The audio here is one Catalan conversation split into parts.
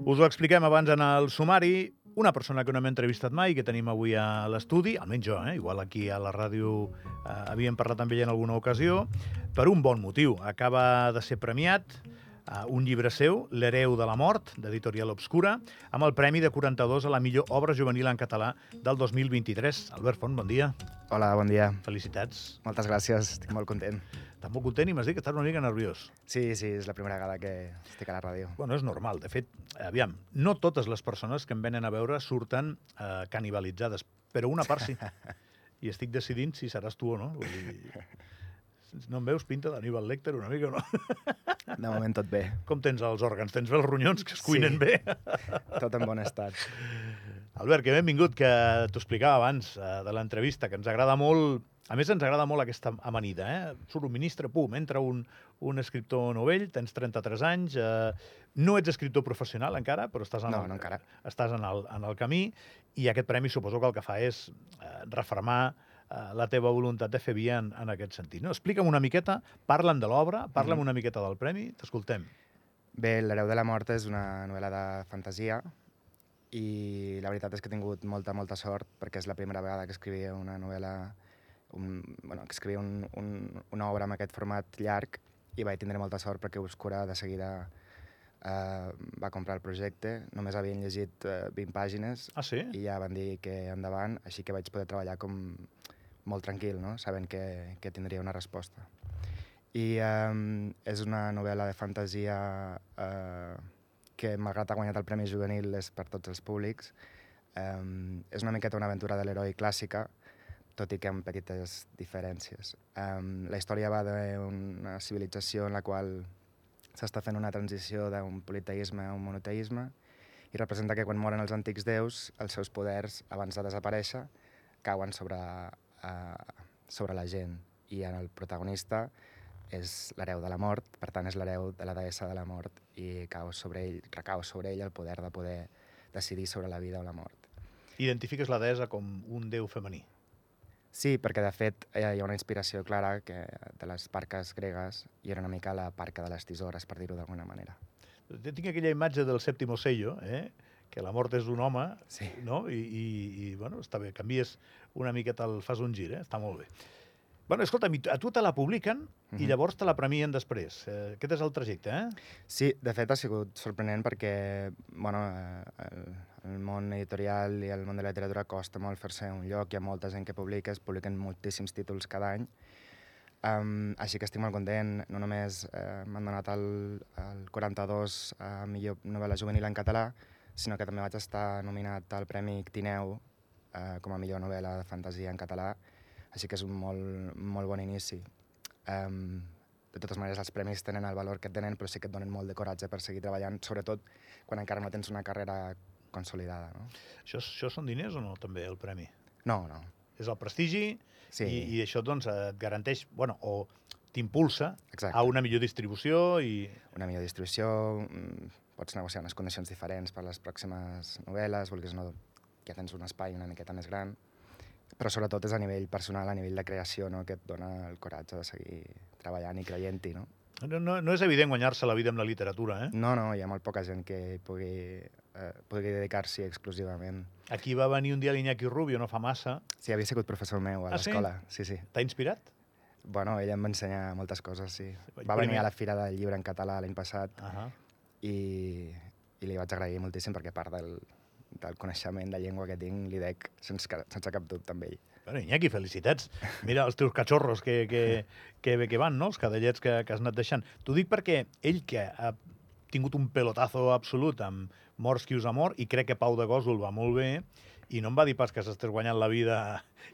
Us ho expliquem abans en el sumari. Una persona que no hem entrevistat mai, que tenim avui a l'estudi, almenys jo, eh? igual aquí a la ràdio eh, havíem parlat amb ell en alguna ocasió, per un bon motiu. Acaba de ser premiat uh, un llibre seu, L'hereu de la mort, d'Editorial Obscura, amb el Premi de 42 a la millor obra juvenil en català del 2023. Albert Font, bon dia. Hola, bon dia. Felicitats. Moltes gràcies, estic molt content. Estàs molt content i m'has dit que estàs una mica nerviós. Sí, sí, és la primera vegada que estic a la ràdio. Bueno, és normal. De fet, aviam, no totes les persones que em venen a veure surten eh, canibalitzades, però una part sí. I estic decidint si seràs tu o no. Vull dir, no em veus pinta d'Aníbal Lecter una mica o no? De moment tot bé. Com tens els òrgans? Tens bé els ronyons que es cuinen Sí. bé? Tot en bon estat. Albert, que benvingut, que t'ho explicava abans eh, de l'entrevista, que ens agrada molt... A més, ens agrada molt aquesta amanida, eh? Surt un ministre, pum, entra un, un escriptor novell, tens 33 anys, eh, no ets escriptor professional encara, però estàs en, No, el, no encara. estàs en, el, en el camí, i aquest premi suposo que el que fa és eh, refermar eh, la teva voluntat de fer via en, en aquest sentit. No? Explica'm una miqueta, parla'm de l'obra, parla'm Mhm. una miqueta del premi, t'escoltem. Bé, L'hereu de la mort és una novel·la de fantasia i la veritat és que he tingut molta, molta sort perquè és la primera vegada que escrivia una novel·la, un, bueno, que escrivia un, un, una obra amb aquest format llarg i vaig tindre molta sort perquè Obscura de seguida eh, va comprar el projecte. Només havien llegit eh, 20 pàgines Ah, sí? i ja van dir que endavant, així que vaig poder treballar com molt tranquil, no? sabent que, que tindria una resposta. I um, és una novel·la de fantasia uh, que, malgrat ha guanyat el Premi Juvenil, és per tots els públics. Um, és una miqueta una aventura de l'heroi clàssica, tot i que amb petites diferències. Um, la història va d'una civilització en la qual s'està fent una transició d'un politeisme a un monoteisme i representa que quan moren els antics déus, els seus poders, abans de desaparèixer, cauen sobre, uh, sobre la gent. I en el protagonista és l'hereu de la mort, per tant és l'hereu de la deessa de la mort i cau sobre ell, recau sobre ell el poder de poder decidir sobre la vida o la mort. Identifiques la deessa com un déu femení. Sí, perquè de fet eh, hi ha una inspiració clara que de les parques gregues i era una mica la parca de les tisores, per dir-ho d'alguna manera. Tinc aquella imatge del sèptimo sello, eh? que la mort és un home, Sí. no? I, i, i bueno, està bé, canvies una miqueta, el, fas un gir, eh? està molt bé. Bueno, escolta'm, i a tu te la publiquen i Mhm. llavors te la premien després. Eh, aquest és el trajecte, eh? Sí, de fet ha sigut sorprenent perquè bueno, eh, el, el món editorial i el món de la literatura costa molt fer-se un lloc, hi ha molta gent que publica, es publiquen moltíssims títols cada any, um, així que estic molt content, no només eh, m'han donat el, el 42 a millor novel·la juvenil en català, sinó que també vaig estar nominat al Premi Ictineu eh, com a millor novel·la de fantasia en català, així que és un molt, molt bon inici. Um, de totes maneres, els premis tenen el valor que tenen, però sí que et donen molt de coratge per seguir treballant, sobretot quan encara no tens una carrera consolidada. No, Això, això són diners o no, també, el premi? no. no. És el prestigi Sí, i, i això doncs, et garanteix, bueno, o t'impulsa a una millor distribució i... Una millor distribució, mm, pots negociar unes condicions diferents per les pròximes novel·les, vulguis no, ja tens un espai una miqueta més gran, però sobretot és a nivell personal, a nivell de creació, no? que et dona el coratge de seguir treballant i creient-hi. No? No, no, no és evident guanyar-se la vida amb la literatura, eh? no, no, hi ha molt poca gent que pugui, eh, pugui dedicar-s'hi exclusivament. Aquí va venir un dia l'Iñaki Rubio, no fa massa. Sí, havia sigut professor meu a Ah, sí? l'escola. Sí, sí. T'ha inspirat? Bueno, ell em va ensenyar moltes coses, sí. Va Primer- venir a la Fira del Llibre en català l'any passat Uh -huh. i, i li vaig agrair moltíssim perquè part del, del coneixement de llengua que tinc li dec sense, sense cap dubte amb ell. Bueno, Iñaki, felicitats. Mira els teus cachorros que, que, que que van, no? Els cadellets que, que has anat deixant. T'ho dic perquè ell que ha tingut un pelotazo absolut amb Morts qui us amor i crec que Pau de Gòsol va molt bé i no em va dir pas que s'estés guanyant la vida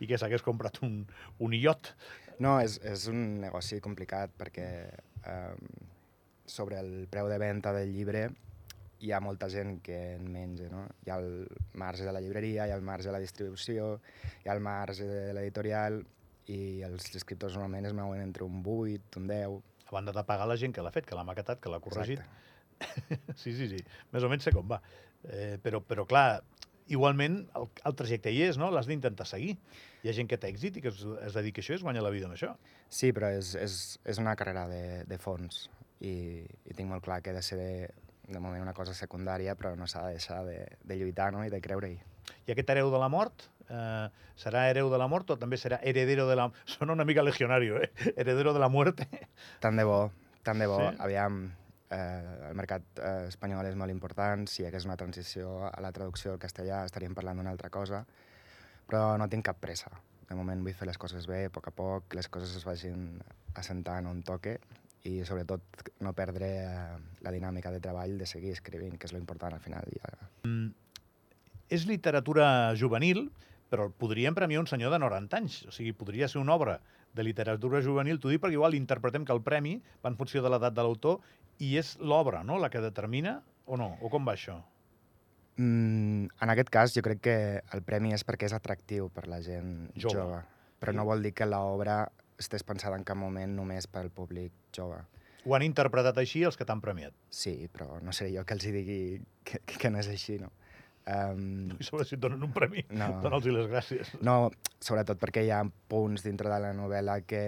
i que s'hagués comprat un, un iot. No, és, és un negoci complicat perquè eh, sobre el preu de venda del llibre hi ha molta gent que en menja, no? Hi ha el marge de la llibreria, hi ha el marge de la distribució, hi ha el marge de l'editorial i els escriptors normalment es mouen entre un 8, un 10... A banda de pagar la gent que l'ha fet, que l'ha maquetat, que l'ha corregit. Exacte. Sí, sí, sí. Més o menys sé com va. Eh, però, però, clar, igualment el, el trajecte hi és, no? L'has d'intentar seguir. Hi ha gent que té èxit i que es, es dedica a això i es guanya la vida amb això. Sí, però és, és, és una carrera de, de fons i, i tinc molt clar que he de ser de moment una cosa secundària, però no s'ha de deixar de, de lluitar no? i de creure-hi. I aquest hereu de la mort, eh, serà hereu de la mort o també serà heredero de la... Sona una mica legionario, eh? Heredero de la muerte. Tant de bo, tant de bo. Sí? Aviam, eh, el mercat eh, espanyol és molt important, si hi hagués una transició a la traducció al castellà estaríem parlant d'una altra cosa, però no tinc cap pressa. De moment vull fer les coses bé, a poc a poc, les coses es vagin assentant on toque i sobretot no perdre eh, la dinàmica de treball de seguir escrivint, que és lo important al final. Ja. És literatura juvenil, però podríem premiar un senyor de 90 anys. O sigui, podria ser una obra de literatura juvenil, t'ho dic perquè igual interpretem que el premi va en funció de l'edat de l'autor i és l'obra, no?, la que determina o no? O com va això? Mm, en aquest cas jo crec que el premi és perquè és atractiu per la gent Jove. jove, però I- no vol dir que l'obra estés pensada en cap moment només per al públic jove. Ho han interpretat així els que t'han premiat. Sí, però no seré jo que els hi digui que, que no és així, no? Um, I sobre si et donen un premi, No. dona'ls les gràcies. no, sobretot perquè hi ha punts dintre de la novel·la que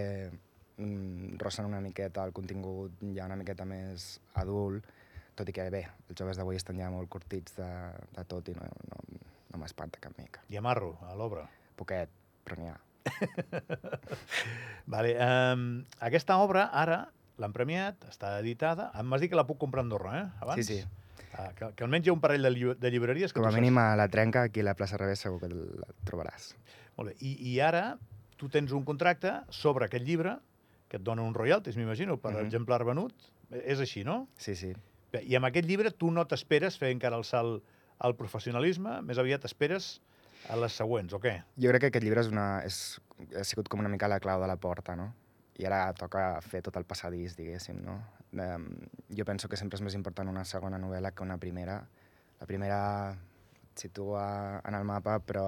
mm, rossen una miqueta el contingut ja una miqueta més adult, tot i que bé, els joves d'avui estan ja molt curtits de, de tot i no, no, no m'espanta cap mica. I amarro a l'obra. Poquet, però n'hi ha. Vale, um, aquesta obra ara l'han premiat, està editada. Em vas dir que la puc comprar a Andorra, eh? Abans? Sí, sí. Ah, que, que almenys hi ha un parell de, lli de llibreries que Com a mínim a la trenca, aquí a la plaça Revés segur que la trobaràs. Molt bé. I, I ara tu tens un contracte sobre aquest llibre que et dona un royalties, m'imagino, per Mhm. exemplar venut. Eh, És així, no? Sí, sí. Bé, I amb aquest llibre tu no t'esperes fer encara el salt al professionalisme, més aviat esperes a les següents, o què? Jo crec que aquest llibre és una, és, ha sigut com una mica la clau de la porta, no? I ara toca fer tot el passadís, diguéssim, no? Um, jo penso que sempre és més important una segona novel·la que una primera. La primera et situa en el mapa, però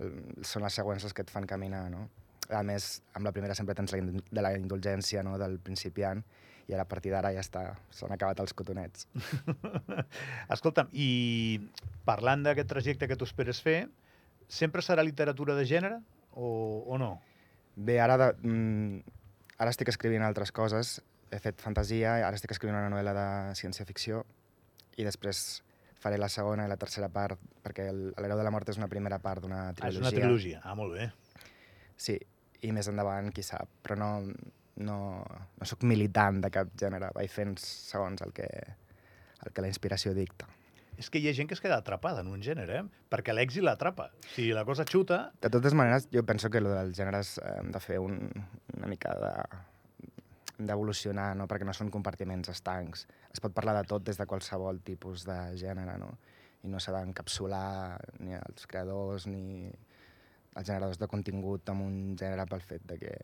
són les següents les que et fan caminar, no? A més, amb la primera sempre tens la, de la indulgència no? del principiant i ara a partir d'ara ja està, s'han acabat els cotonets. Escolta'm, i parlant d'aquest trajecte que tu esperes fer, sempre serà literatura de gènere o, o no? Bé, ara, de, mm, ara estic escrivint altres coses. He fet fantasia, ara estic escrivint una novel·la de ciència-ficció i després faré la segona i la tercera part, perquè el- l'Hereu de la Mort és una primera part d'una Ah, és trilogia. una trilogia. Ah, molt bé. Sí, i més endavant, qui sap. Però no, no, no sóc militant de cap gènere, vaig fent segons el que, el que la inspiració dicta. És que hi ha gent que es queda atrapada en un gènere, eh? perquè l'èxit l'atrapa. Si la cosa xuta, De totes maneres, jo penso que lo dels gèneres eh, hem de fer un, una mica de d'evolucionar, no? perquè no són compartiments estancs. Es pot parlar de tot des de qualsevol tipus de gènere, no? i no s'ha d'encapsular ni els creadors ni els generadors de contingut amb un gènere pel fet de que...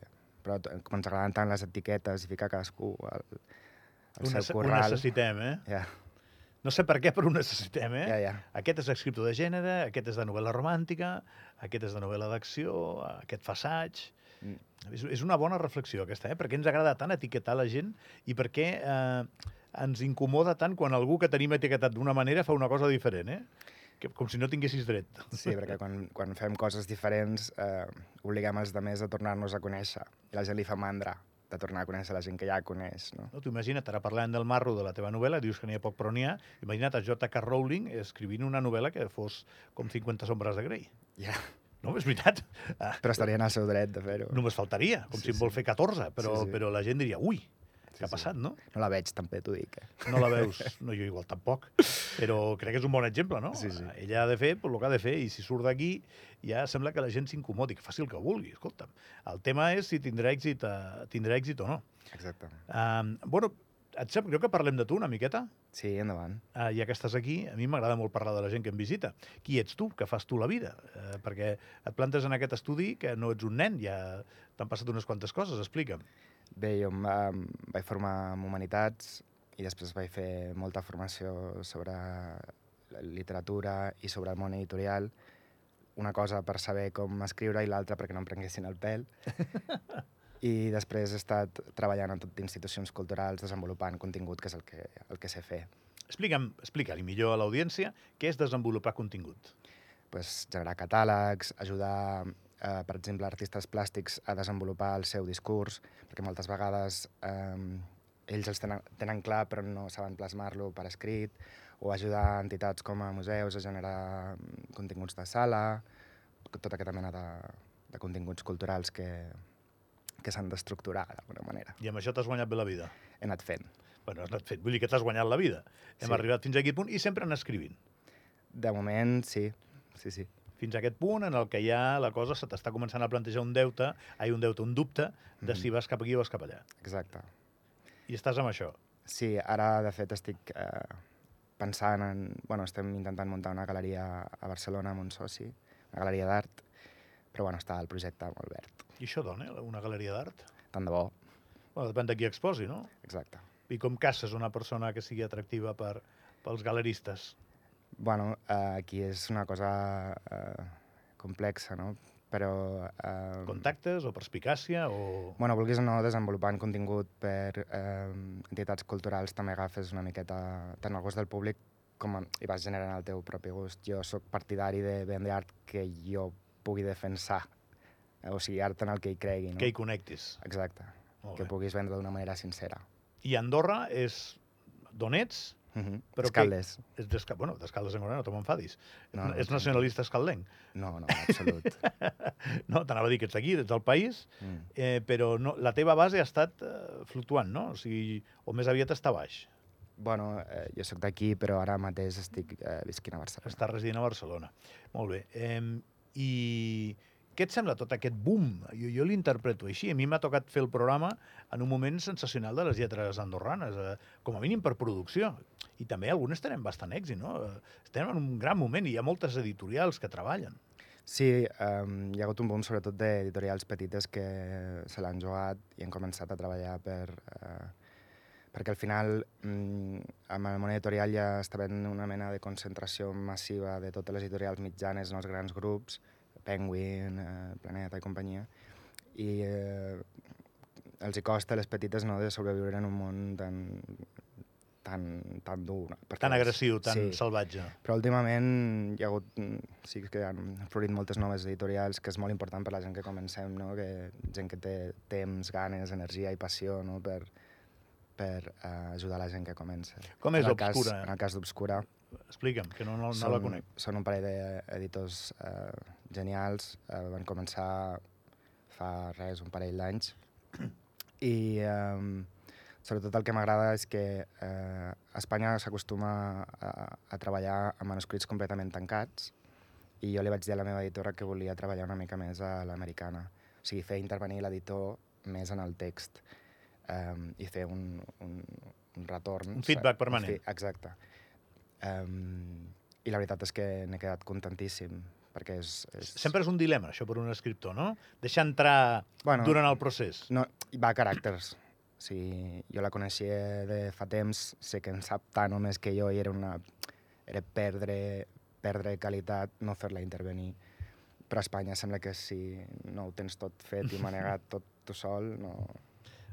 Però com ens agraden tant les etiquetes i ficar cadascú al, al seu nece ho corral... necessitem, eh? Ja, No sé per què, però ho necessitem, eh? ja, ja. Aquest és escriptor de gènere, aquest és de novel·la romàntica, aquest és de novel·la d'acció, aquest fa assaig... Mm. És, és una bona reflexió aquesta, eh? perquè ens agrada tant etiquetar la gent i per què eh, ens incomoda tant quan algú que tenim etiquetat d'una manera fa una cosa diferent, eh? Que, com si no tinguessis dret. Sí, perquè quan, quan fem coses diferents eh, obliguem els demés a tornar-nos a conèixer. I la gent li fa mandra de tornar a conèixer la gent que ja coneix, no? No? Imagina't, ara parlant del marro de la teva novel·la, dius que n'hi ha poc però n'hi ha, imagina't a J.K. Rowling escrivint una novel·la que fos com 50 sombres de Grey. Ja. No, és veritat. Però estaria en el seu dret de fer-ho. només faltaria, com Sí, si en vol sí. fer 14, però, Sí, sí. però la gent diria, ui, Sí, què ha sí. passat, no? No la veig, també t'ho dic. Eh? No la veus? No, jo igual tampoc. Però crec que és un bon exemple, no? Sí, sí. Ella ha de fer pues, el que ha de fer i si surt d'aquí ja sembla que la gent s'incomodi, que faci el que vulgui, escolta'm. El tema és si tindrà èxit, uh, tindrà èxit o no. Exacte. Um, bueno, et sap greu que parlem de tu una miqueta? Sí, endavant. Uh, ja que estàs aquí, a mi m'agrada molt parlar de la gent que em visita. Qui ets tu? Què fas tu la vida? Uh, perquè et plantes en aquest estudi que no ets un nen, ja t'han passat unes quantes coses, explica'm. Bé, jo em, va, em vaig formar en Humanitats i després vaig fer molta formació sobre literatura i sobre el món editorial. Una cosa per saber com escriure i l'altra perquè no em prenguessin el pèl. I després he estat treballant en tot institucions culturals, desenvolupant contingut, que és el que, el que sé fer. Explica'm, explica-li millor a l'audiència què és desenvolupar contingut. pues, generar catàlegs, ajudar, eh, per exemple, artistes plàstics a desenvolupar el seu discurs, perquè moltes vegades eh, ells els tenen, tenen clar però no saben plasmar-lo per escrit, o ajudar entitats com a museus a generar mm, continguts de sala, tota aquesta mena de, de continguts culturals que, que s'han d'estructurar d'alguna manera. I amb això t'has guanyat bé la vida. He anat fent. Bueno, has anat fent. Vull dir que t'has guanyat la vida. Hem Sí. arribat fins a aquest punt i sempre anar escrivint. De moment, sí. Sí, sí. Fins a aquest punt en el que ja la cosa se t'està començant a plantejar un deute, ai, un deute, un dubte, de Mhm. si vas cap aquí o vas cap allà. Exacte. I estàs amb això. Sí, ara, de fet, estic eh, pensant en... Bueno, estem intentant muntar una galeria a Barcelona amb un soci, una galeria d'art, però bueno, està el projecte molt verd. I això dona, eh, una galeria d'art? Tant de bo. Bueno, depèn de qui exposi, no? Exacte. I com caces una persona que sigui atractiva per, pels galeristes? Bueno, eh, aquí és una cosa eh, complexa, no? Però... Eh, Contactes o perspicàcia o... Bueno, vulguis o no, desenvolupant contingut per eh, entitats culturals també agafes una miqueta tant el gust del públic com a, i vas generant el teu propi gust. Jo sóc partidari de vendre art que jo pugui defensar, eh, o sigui, art en el que hi cregui. No? que hi connectis. Exacte, que puguis vendre d'una manera sincera. I Andorra és d'on ets? Uh -huh. Però Escaldes. És d'Esca... Bueno, d'Escaldes en no te m'enfadis. No, No, és nacionalista escaldenc. No, no, absolut. No, t'anava a dir que ets d'aquí, ets del país, mm. eh, però no, la teva base ha estat eh, fluctuant, no? O sigui, o més aviat està baix. Bueno, eh, jo sóc d'aquí, però ara mateix estic eh, visquint a Barcelona. Està residint a Barcelona. Molt bé. Eh, I què et sembla tot aquest boom? Jo, jo l'interpreto així. A mi m'ha tocat fer el programa en un moment sensacional de les lletres andorranes, eh, com a mínim per producció. I també algunes tenen bastant èxit, no? Estem en un gran moment i hi ha moltes editorials que treballen. Sí, um, hi ha hagut un boom sobretot d'editorials petites que se l'han jugat i han començat a treballar per... Uh, perquè al final mm, amb el món editorial ja està havent una mena de concentració massiva de totes les editorials mitjanes en els grans grups, Penguin, eh, Planeta i companyia, i eh, els hi costa a les petites no, de sobreviure en un món tan, tan, tan dur. no? Perquè Tan agressiu, tan sí. salvatge. Però últimament hi ha hagut, mm, sí que han florit moltes noves editorials, que és molt important per la gent que comencem, no? que gent que té temps, ganes, energia i passió no? per, per uh, ajudar la gent que comença. Com és Obscura? En el cas d'Obscura, Explica'm, que no, no, no són, la conec. són un parell d'editors uh, genials, uh, van començar fa res, un parell d'anys, i um, sobretot el que m'agrada és que eh, a Espanya s'acostuma a, a treballar amb manuscrits completament tancats i jo li vaig dir a la meva editora que volia treballar una mica més a l'americana. O sigui, fer intervenir l'editor més en el text um, i fer un, un, un retorn. Un feedback permanent. fi- Exacte. Um, I la veritat és que n'he quedat contentíssim, perquè és... és... Sempre és un dilema, això, per un escriptor, no? Deixar entrar Bueno, durant el procés. No, va a caràcters. O sigui, jo la coneixia de fa temps, sé que en sap tant o més que jo i era una... era perdre, perdre qualitat, no fer-la intervenir. Però a Espanya sembla que si no ho tens tot fet i manegat tot tu sol, no...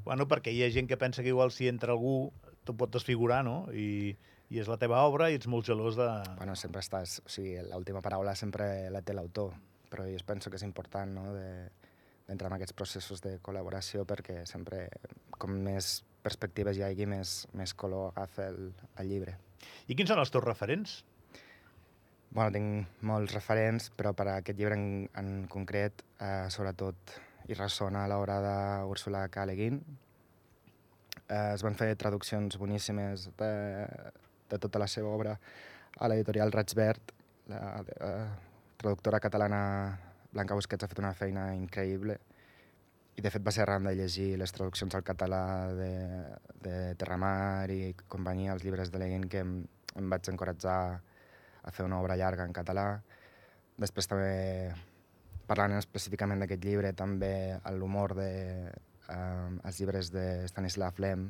Bueno, perquè hi ha gent que pensa que igual si entra algú t'ho pot desfigurar, no? I, I és la teva obra i ets molt gelós de... Bueno, sempre estàs... O sigui, l'última paraula sempre la té l'autor, però jo penso que és important, no?, de, d'entrar en aquests processos de col·laboració perquè sempre, com més perspectives hi hagi, més, més color agafa el, el llibre. I quins són els teus referents? Bueno, tinc molts referents, però per a aquest llibre en, en concret, eh, sobretot, hi ressona l'obra d'Úrsula K. Le Guin. Eh, es van fer traduccions boníssimes de, de tota la seva obra a l'editorial Raig Verd. La, la traductora catalana Blanca Busquets ha fet una feina increïble i de fet va ser arran de llegir les traduccions al català de, de Terramar i companyia, els llibres de Le Guin, que em, em vaig encoratjar a fer una obra llarga en català. Després també, parlant específicament d'aquest llibre, també l'humor de um, els llibres de Stanislav Lem,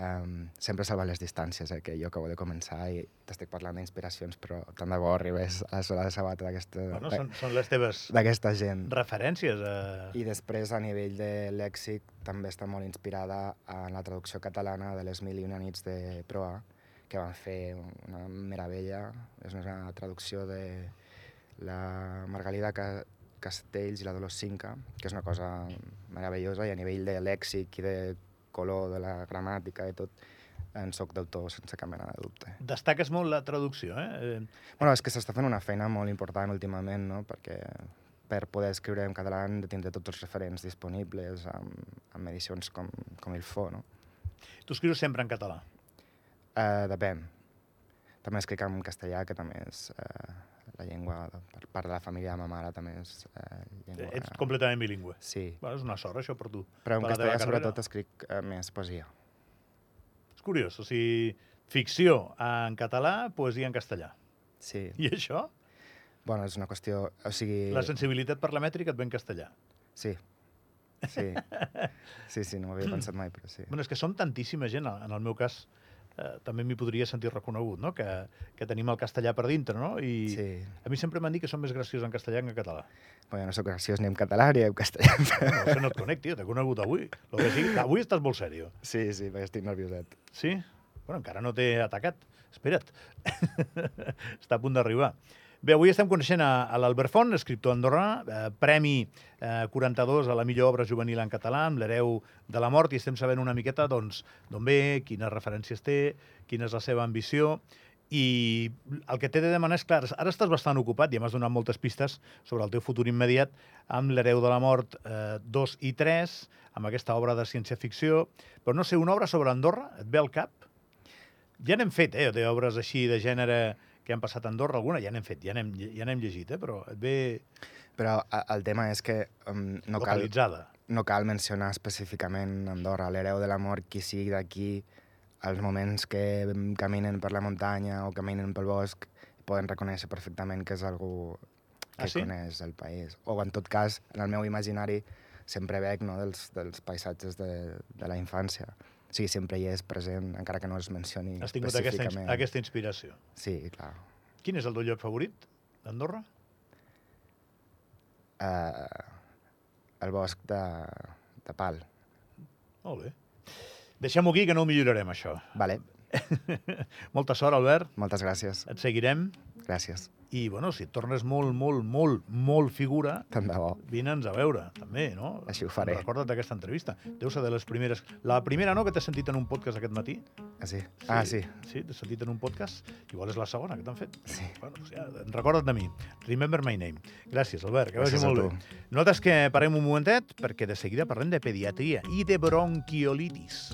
um, sempre salva les distàncies, eh, que jo acabo de començar i t'estic parlant d'inspiracions, però tant de bo arribés a la sola de sabata d'aquesta Bueno, són, són les teves d'aquesta gent. referències. Eh... I després, a nivell de lèxic, també està molt inspirada en la traducció catalana de les mil i una nits de Proa, que van fer una meravella. És una traducció de la Margalida Ca- Castells i la Dolors Cinca, que és una cosa meravellosa, i a nivell de lèxic i de color, de la gramàtica i tot, en soc d'autor sense cap mena de dubte. Destaques molt la traducció, eh? eh Bueno, és que s'està fent una feina molt important últimament, no? perquè per poder escriure en català hem de tindre tots els referents disponibles amb, amb edicions com, com il fo, no? tu escrius sempre en català. Uh, depèn. També escric en castellà, que també és uh, la llengua, per part de la família de ma mare també és uh, llengua... Ets completament bilingüe. Sí, Bueno, és una sort, això, per tu. però en per castellà sobretot escric uh, més poesia. És curiós, o sigui, ficció en català, poesia en castellà. Sí, I això? bueno, és una qüestió... O sigui... La sensibilitat per la mètrica et ve en castellà. Sí, sí, sí, sí, no m'ho havia pensat mai, però sí. Bueno, és que som tantíssima gent, en el meu cas eh, també m'hi podria sentir reconegut, no? que, que tenim el castellà per dintre, no? I Sí. a mi sempre m'han dit que som més graciós en castellà que en català. Bueno, no sóc graciós ni en català ni en castellà. No, això no et conec, tio, t'he conegut avui. Lo que sigui, avui estàs molt sèrio. Sí, sí, perquè estic nervioset. Sí? Bueno, encara no t'he atacat. Espera't. Està a punt d'arribar. Bé, avui estem coneixent a, a l'Albert Font, escriptor andorrà, eh, Premi eh, 42 a la millor obra juvenil en català, amb l'hereu de la mort, i estem sabent una miqueta doncs, d'on ve, quines referències té, quina és la seva ambició, i el que t'he de demanar és, clar, ara estàs bastant ocupat i m'has donat moltes pistes sobre el teu futur immediat amb l'hereu de la mort eh, 2 i 3, amb aquesta obra de ciència-ficció, però no sé, una obra sobre Andorra, et ve al cap? Ja n'hem fet, eh, d'obres així de gènere que han passat a Andorra, alguna ja n'hem fet, ja n'hem ja llegit, eh, però et ve Però el tema és que um, no, cal, no cal mencionar específicament Andorra, l'hereu de la mort, qui sigui d'aquí, els moments que caminen per la muntanya o caminen pel bosc, poden reconèixer perfectament que és algú que Ah, sí? coneix el país. O, en tot cas, en el meu imaginari sempre veig no, dels, dels paisatges de, de la infància. Sigui, sempre hi és present, encara que no es mencioni Has tingut aquesta, aquesta inspiració. Sí, clar. Quin és el teu lloc favorit d'Andorra? Uh, el bosc de, de Pal. Molt bé. Deixem-ho aquí, que no ho millorarem, això. Vale, Molta sort, Albert. moltes gràcies. Et seguirem. Gràcies. I, bueno, si tornes molt, molt, molt, molt figura, Tant de bo. vine'ns a veure, també, no? Així ho faré. Recorda't d'aquesta entrevista. Deu ser de les primeres... La primera, no?, que t'has sentit en un podcast aquest matí. Ah, sí? Ah, sí. Sí, t'has sentit en un podcast. Igual és la segona que t'han fet. Sí. Bueno, doncs ja, recorda't de mi. Remember my name. Gràcies, Albert, que vagi molt bé. Nosaltres que parem un momentet, perquè de seguida parlem de pediatria i de bronquiolitis.